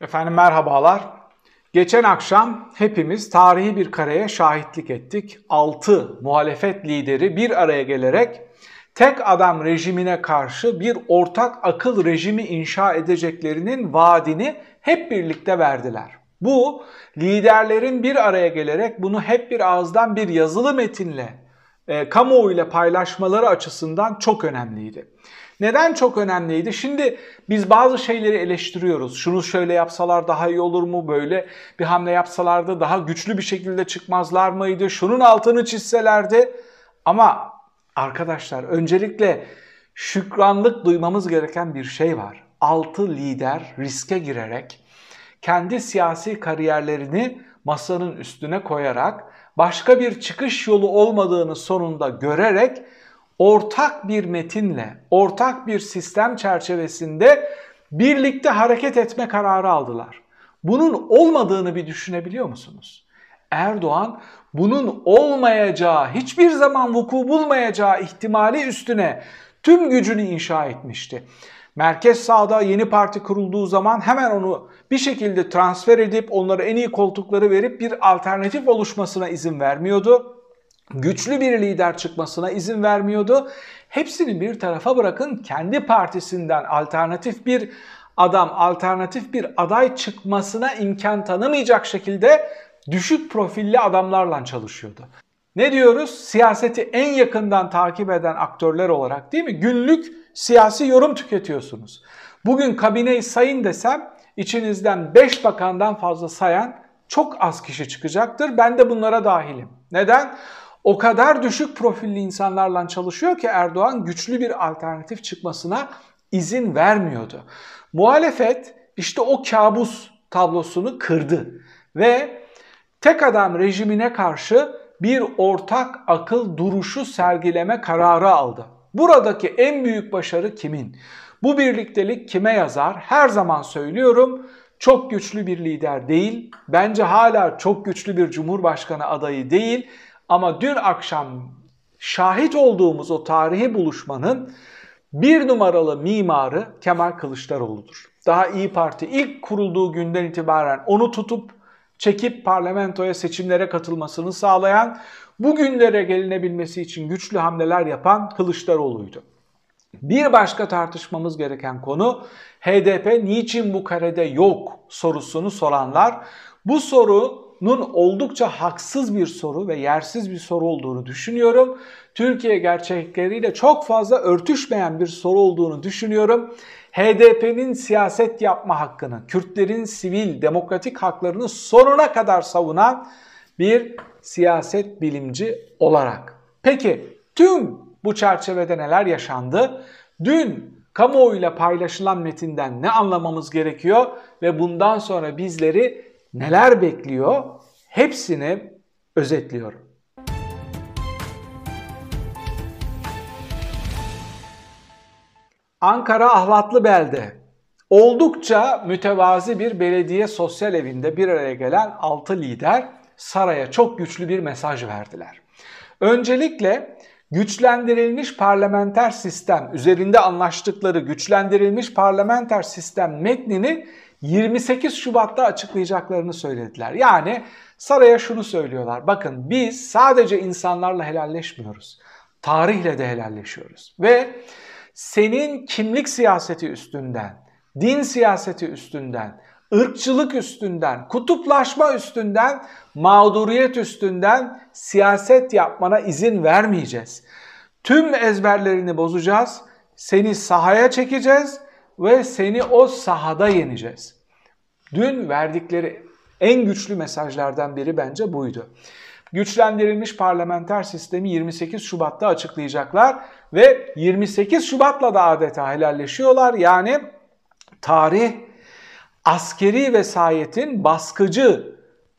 Efendim merhabalar. Geçen akşam hepimiz tarihi bir kareye şahitlik ettik. 6 muhalefet lideri bir araya gelerek tek adam rejimine karşı bir ortak akıl rejimi inşa edeceklerinin vaadini hep birlikte verdiler. Bu liderlerin bir araya gelerek bunu hep bir ağızdan bir yazılı metinle e, kamuoyuyla paylaşmaları açısından çok önemliydi. Neden çok önemliydi? Şimdi biz bazı şeyleri eleştiriyoruz. Şunu şöyle yapsalar daha iyi olur mu? Böyle bir hamle yapsalardı daha güçlü bir şekilde çıkmazlar mıydı? Şunun altını çizselerdi. Ama arkadaşlar öncelikle şükranlık duymamız gereken bir şey var. Altı lider riske girerek kendi siyasi kariyerlerini masanın üstüne koyarak başka bir çıkış yolu olmadığını sonunda görerek ortak bir metinle, ortak bir sistem çerçevesinde birlikte hareket etme kararı aldılar. Bunun olmadığını bir düşünebiliyor musunuz? Erdoğan bunun olmayacağı, hiçbir zaman vuku bulmayacağı ihtimali üstüne tüm gücünü inşa etmişti. Merkez sağda yeni parti kurulduğu zaman hemen onu bir şekilde transfer edip onlara en iyi koltukları verip bir alternatif oluşmasına izin vermiyordu güçlü bir lider çıkmasına izin vermiyordu. Hepsini bir tarafa bırakın kendi partisinden alternatif bir adam, alternatif bir aday çıkmasına imkan tanımayacak şekilde düşük profilli adamlarla çalışıyordu. Ne diyoruz? Siyaseti en yakından takip eden aktörler olarak değil mi? Günlük siyasi yorum tüketiyorsunuz. Bugün kabineyi sayın desem içinizden 5 bakandan fazla sayan çok az kişi çıkacaktır. Ben de bunlara dahilim. Neden? O kadar düşük profilli insanlarla çalışıyor ki Erdoğan güçlü bir alternatif çıkmasına izin vermiyordu. Muhalefet işte o kabus tablosunu kırdı ve tek adam rejimine karşı bir ortak akıl duruşu sergileme kararı aldı. Buradaki en büyük başarı kimin? Bu birliktelik kime yazar? Her zaman söylüyorum çok güçlü bir lider değil. Bence hala çok güçlü bir cumhurbaşkanı adayı değil ama dün akşam şahit olduğumuz o tarihi buluşmanın bir numaralı mimarı Kemal Kılıçdaroğlu'dur. Daha İyi Parti ilk kurulduğu günden itibaren onu tutup çekip parlamentoya seçimlere katılmasını sağlayan, bugünlere gelinebilmesi için güçlü hamleler yapan Kılıçdaroğlu'ydu. Bir başka tartışmamız gereken konu HDP niçin bu karede yok sorusunu soranlar. Bu soru sorunun oldukça haksız bir soru ve yersiz bir soru olduğunu düşünüyorum. Türkiye gerçekleriyle çok fazla örtüşmeyen bir soru olduğunu düşünüyorum. HDP'nin siyaset yapma hakkını, Kürtlerin sivil demokratik haklarını sonuna kadar savunan bir siyaset bilimci olarak. Peki tüm bu çerçevede neler yaşandı? Dün kamuoyuyla paylaşılan metinden ne anlamamız gerekiyor ve bundan sonra bizleri neler bekliyor hepsini özetliyorum. Ankara Ahlatlı Belde oldukça mütevazi bir belediye sosyal evinde bir araya gelen 6 lider saraya çok güçlü bir mesaj verdiler. Öncelikle güçlendirilmiş parlamenter sistem üzerinde anlaştıkları güçlendirilmiş parlamenter sistem metnini 28 Şubat'ta açıklayacaklarını söylediler. Yani saraya şunu söylüyorlar. Bakın biz sadece insanlarla helalleşmiyoruz. Tarihle de helalleşiyoruz. Ve senin kimlik siyaseti üstünden, din siyaseti üstünden, ırkçılık üstünden, kutuplaşma üstünden, mağduriyet üstünden siyaset yapmana izin vermeyeceğiz. Tüm ezberlerini bozacağız, seni sahaya çekeceğiz ve seni o sahada yeneceğiz. Dün verdikleri en güçlü mesajlardan biri bence buydu. Güçlendirilmiş parlamenter sistemi 28 Şubat'ta açıklayacaklar ve 28 Şubat'la da adeta helalleşiyorlar. Yani tarih askeri vesayetin baskıcı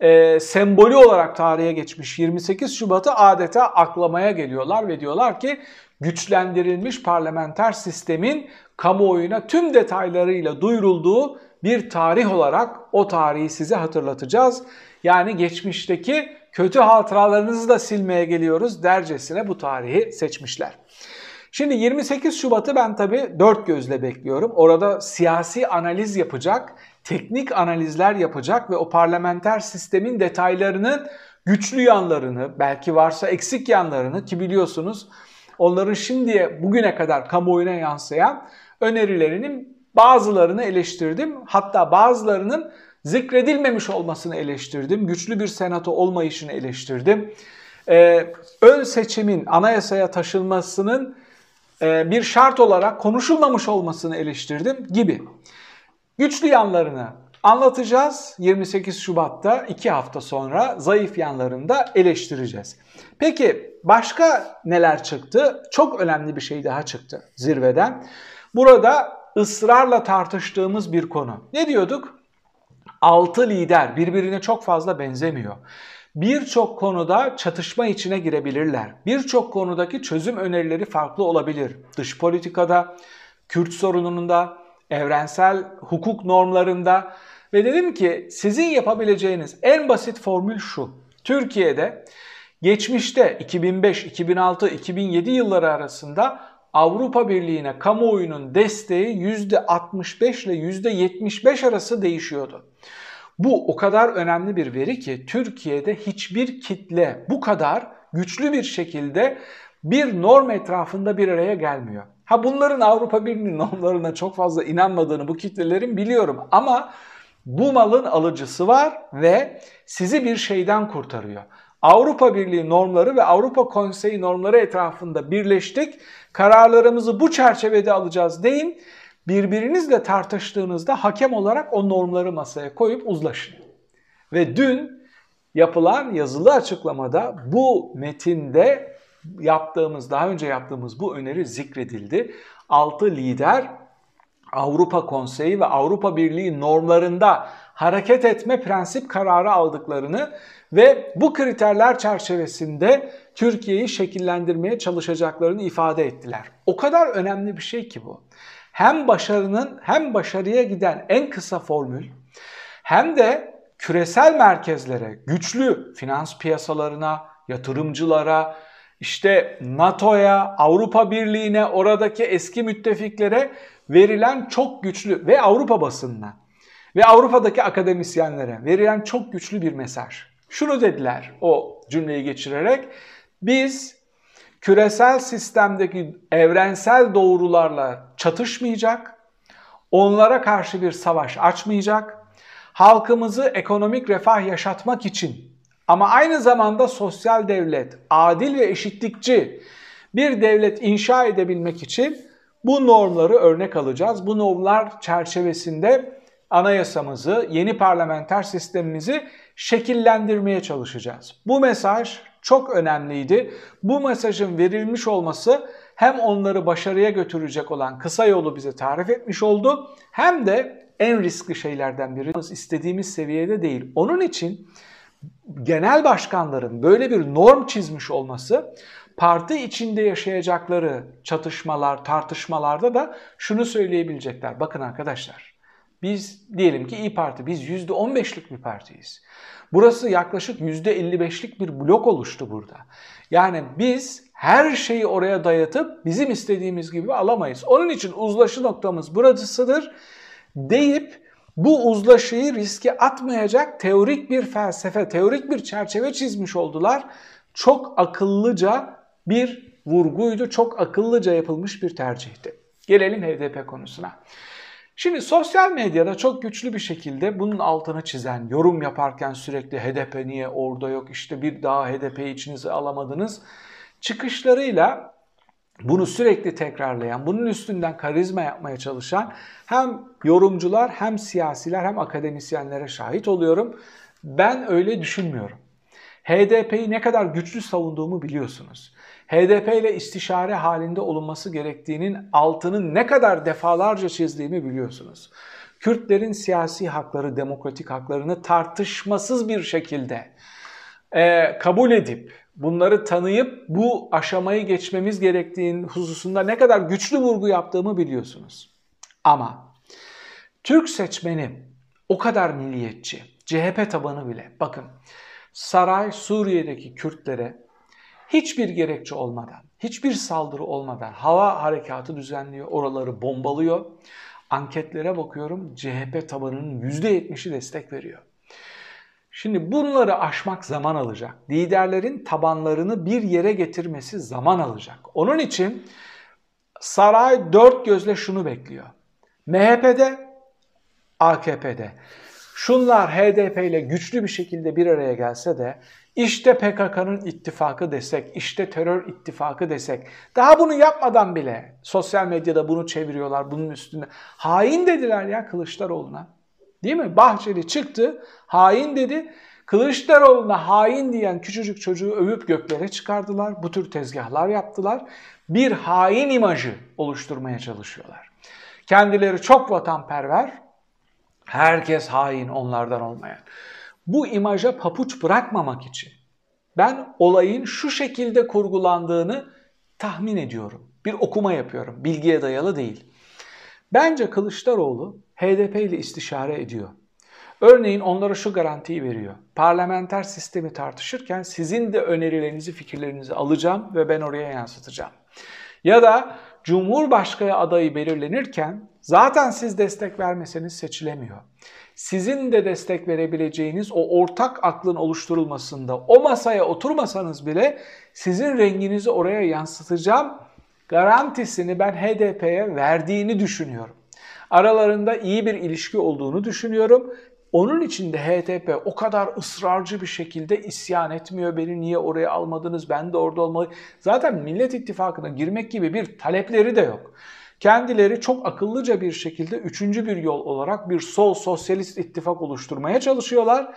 e, sembolü olarak tarihe geçmiş 28 Şubat'ı adeta aklamaya geliyorlar ve diyorlar ki güçlendirilmiş parlamenter sistemin kamuoyuna tüm detaylarıyla duyurulduğu bir tarih olarak o tarihi size hatırlatacağız. Yani geçmişteki kötü hatıralarınızı da silmeye geliyoruz dercesine bu tarihi seçmişler. Şimdi 28 Şubat'ı ben tabii dört gözle bekliyorum. Orada siyasi analiz yapacak, teknik analizler yapacak ve o parlamenter sistemin detaylarının güçlü yanlarını, belki varsa eksik yanlarını ki biliyorsunuz onların şimdiye bugüne kadar kamuoyuna yansıyan önerilerinin bazılarını eleştirdim. Hatta bazılarının zikredilmemiş olmasını eleştirdim. Güçlü bir senato olmayışını eleştirdim. Ee, ön seçimin anayasaya taşınmasının e, bir şart olarak konuşulmamış olmasını eleştirdim gibi. Güçlü yanlarını anlatacağız. 28 Şubat'ta 2 hafta sonra zayıf yanlarını da eleştireceğiz. Peki başka neler çıktı? Çok önemli bir şey daha çıktı zirveden. Burada ısrarla tartıştığımız bir konu. Ne diyorduk? Altı lider birbirine çok fazla benzemiyor. Birçok konuda çatışma içine girebilirler. Birçok konudaki çözüm önerileri farklı olabilir. Dış politikada, Kürt sorununda, evrensel hukuk normlarında ve dedim ki sizin yapabileceğiniz en basit formül şu. Türkiye'de geçmişte 2005, 2006, 2007 yılları arasında Avrupa Birliği'ne kamuoyunun desteği %65 ile %75 arası değişiyordu. Bu o kadar önemli bir veri ki Türkiye'de hiçbir kitle bu kadar güçlü bir şekilde bir norm etrafında bir araya gelmiyor. Ha bunların Avrupa Birliği normlarına çok fazla inanmadığını bu kitlelerin biliyorum ama bu malın alıcısı var ve sizi bir şeyden kurtarıyor. Avrupa Birliği normları ve Avrupa Konseyi normları etrafında birleştik. Kararlarımızı bu çerçevede alacağız deyin. Birbirinizle tartıştığınızda hakem olarak o normları masaya koyup uzlaşın. Ve dün yapılan yazılı açıklamada bu metinde yaptığımız, daha önce yaptığımız bu öneri zikredildi. 6 lider Avrupa Konseyi ve Avrupa Birliği normlarında hareket etme prensip kararı aldıklarını ve bu kriterler çerçevesinde Türkiye'yi şekillendirmeye çalışacaklarını ifade ettiler. O kadar önemli bir şey ki bu. Hem başarının hem başarıya giden en kısa formül hem de küresel merkezlere, güçlü finans piyasalarına, yatırımcılara, işte NATO'ya, Avrupa Birliği'ne, oradaki eski müttefiklere verilen çok güçlü ve Avrupa basınına ve Avrupa'daki akademisyenlere verilen çok güçlü bir mesaj. Şunu dediler o cümleyi geçirerek. Biz küresel sistemdeki evrensel doğrularla çatışmayacak, onlara karşı bir savaş açmayacak, halkımızı ekonomik refah yaşatmak için ama aynı zamanda sosyal devlet, adil ve eşitlikçi bir devlet inşa edebilmek için bu normları örnek alacağız. Bu normlar çerçevesinde anayasamızı, yeni parlamenter sistemimizi şekillendirmeye çalışacağız. Bu mesaj çok önemliydi. Bu mesajın verilmiş olması hem onları başarıya götürecek olan kısa yolu bize tarif etmiş oldu hem de en riskli şeylerden biri istediğimiz seviyede değil. Onun için genel başkanların böyle bir norm çizmiş olması parti içinde yaşayacakları çatışmalar, tartışmalarda da şunu söyleyebilecekler. Bakın arkadaşlar biz diyelim ki İyi Parti biz %15'lik bir partiyiz. Burası yaklaşık %55'lik bir blok oluştu burada. Yani biz her şeyi oraya dayatıp bizim istediğimiz gibi alamayız. Onun için uzlaşı noktamız burasıdır deyip bu uzlaşıyı riske atmayacak teorik bir felsefe, teorik bir çerçeve çizmiş oldular. Çok akıllıca bir vurguydu, çok akıllıca yapılmış bir tercihti. Gelelim HDP konusuna. Şimdi sosyal medyada çok güçlü bir şekilde bunun altını çizen, yorum yaparken sürekli HDP niye orada yok, işte bir daha HDP'yi içinize alamadınız çıkışlarıyla bunu sürekli tekrarlayan, bunun üstünden karizma yapmaya çalışan hem yorumcular hem siyasiler hem akademisyenlere şahit oluyorum. Ben öyle düşünmüyorum. HDP'yi ne kadar güçlü savunduğumu biliyorsunuz. HDP ile istişare halinde olunması gerektiğinin altının ne kadar defalarca çizdiğimi biliyorsunuz. Kürtlerin siyasi hakları, demokratik haklarını tartışmasız bir şekilde e, kabul edip, bunları tanıyıp bu aşamayı geçmemiz gerektiğinin hususunda ne kadar güçlü vurgu yaptığımı biliyorsunuz. Ama Türk seçmeni o kadar milliyetçi, CHP tabanı bile bakın saray Suriye'deki Kürtlere hiçbir gerekçe olmadan, hiçbir saldırı olmadan hava harekatı düzenliyor, oraları bombalıyor. Anketlere bakıyorum CHP tabanının %70'i destek veriyor. Şimdi bunları aşmak zaman alacak. Liderlerin tabanlarını bir yere getirmesi zaman alacak. Onun için saray dört gözle şunu bekliyor. MHP'de, AKP'de. Şunlar HDP ile güçlü bir şekilde bir araya gelse de işte PKK'nın ittifakı desek, işte terör ittifakı desek. Daha bunu yapmadan bile sosyal medyada bunu çeviriyorlar bunun üstünde. Hain dediler ya Kılıçdaroğlu'na. Değil mi? Bahçeli çıktı, hain dedi. Kılıçdaroğlu'na hain diyen küçücük çocuğu övüp göklere çıkardılar. Bu tür tezgahlar yaptılar. Bir hain imajı oluşturmaya çalışıyorlar. Kendileri çok vatanperver, herkes hain onlardan olmayan. Bu imaja papuç bırakmamak için ben olayın şu şekilde kurgulandığını tahmin ediyorum. Bir okuma yapıyorum. Bilgiye dayalı değil. Bence Kılıçdaroğlu HDP ile istişare ediyor. Örneğin onlara şu garantiyi veriyor. Parlamenter sistemi tartışırken sizin de önerilerinizi, fikirlerinizi alacağım ve ben oraya yansıtacağım. Ya da Cumhurbaşkanı adayı belirlenirken zaten siz destek vermeseniz seçilemiyor. Sizin de destek verebileceğiniz o ortak aklın oluşturulmasında o masaya oturmasanız bile sizin renginizi oraya yansıtacağım garantisini ben HDP'ye verdiğini düşünüyorum. Aralarında iyi bir ilişki olduğunu düşünüyorum. Onun için de HDP o kadar ısrarcı bir şekilde isyan etmiyor. Beni niye oraya almadınız? Ben de orada olmalı. Zaten Millet İttifakı'na girmek gibi bir talepleri de yok. Kendileri çok akıllıca bir şekilde üçüncü bir yol olarak bir sol sosyalist ittifak oluşturmaya çalışıyorlar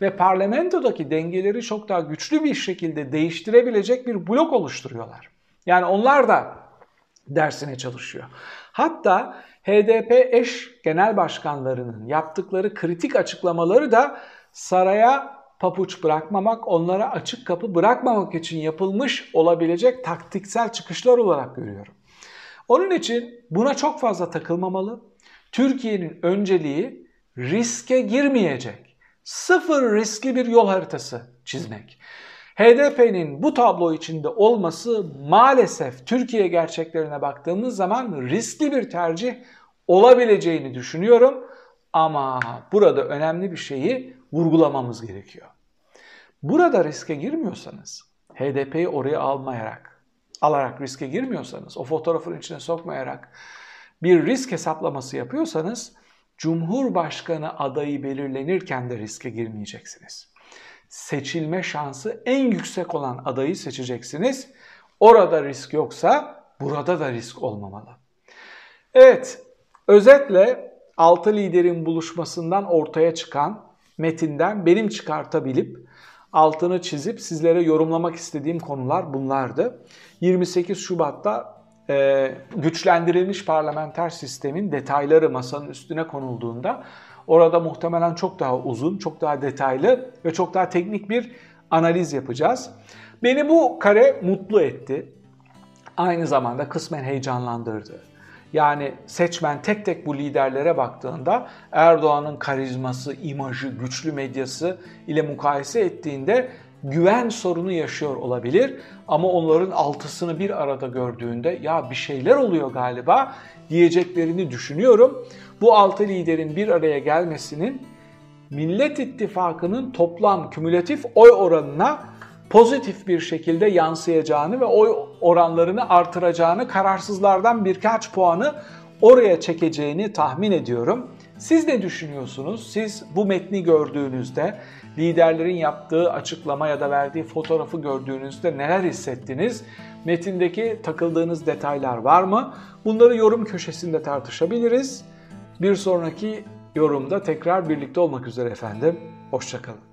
ve parlamentodaki dengeleri çok daha güçlü bir şekilde değiştirebilecek bir blok oluşturuyorlar. Yani onlar da dersine çalışıyor. Hatta HDP eş genel başkanlarının yaptıkları kritik açıklamaları da saraya papuç bırakmamak, onlara açık kapı bırakmamak için yapılmış olabilecek taktiksel çıkışlar olarak görüyorum. Onun için buna çok fazla takılmamalı. Türkiye'nin önceliği riske girmeyecek, sıfır riskli bir yol haritası çizmek. HDP'nin bu tablo içinde olması maalesef Türkiye gerçeklerine baktığımız zaman riskli bir tercih olabileceğini düşünüyorum. Ama burada önemli bir şeyi vurgulamamız gerekiyor. Burada riske girmiyorsanız, HDP'yi oraya almayarak, alarak riske girmiyorsanız, o fotoğrafın içine sokmayarak bir risk hesaplaması yapıyorsanız, Cumhurbaşkanı adayı belirlenirken de riske girmeyeceksiniz. Seçilme şansı en yüksek olan adayı seçeceksiniz. Orada risk yoksa burada da risk olmamalı. Evet, Özetle 6 liderin buluşmasından ortaya çıkan metinden benim çıkartabilip altını çizip sizlere yorumlamak istediğim konular bunlardı. 28 Şubat'ta e, güçlendirilmiş parlamenter sistemin detayları masanın üstüne konulduğunda orada muhtemelen çok daha uzun, çok daha detaylı ve çok daha teknik bir analiz yapacağız. Beni bu kare mutlu etti. Aynı zamanda kısmen heyecanlandırdı. Yani seçmen tek tek bu liderlere baktığında Erdoğan'ın karizması, imajı, güçlü medyası ile mukayese ettiğinde güven sorunu yaşıyor olabilir ama onların altısını bir arada gördüğünde ya bir şeyler oluyor galiba diyeceklerini düşünüyorum. Bu altı liderin bir araya gelmesinin Millet İttifakı'nın toplam kümülatif oy oranına pozitif bir şekilde yansıyacağını ve oy oranlarını artıracağını, kararsızlardan birkaç puanı oraya çekeceğini tahmin ediyorum. Siz ne düşünüyorsunuz? Siz bu metni gördüğünüzde, liderlerin yaptığı açıklama ya da verdiği fotoğrafı gördüğünüzde neler hissettiniz? Metindeki takıldığınız detaylar var mı? Bunları yorum köşesinde tartışabiliriz. Bir sonraki yorumda tekrar birlikte olmak üzere efendim. Hoşçakalın.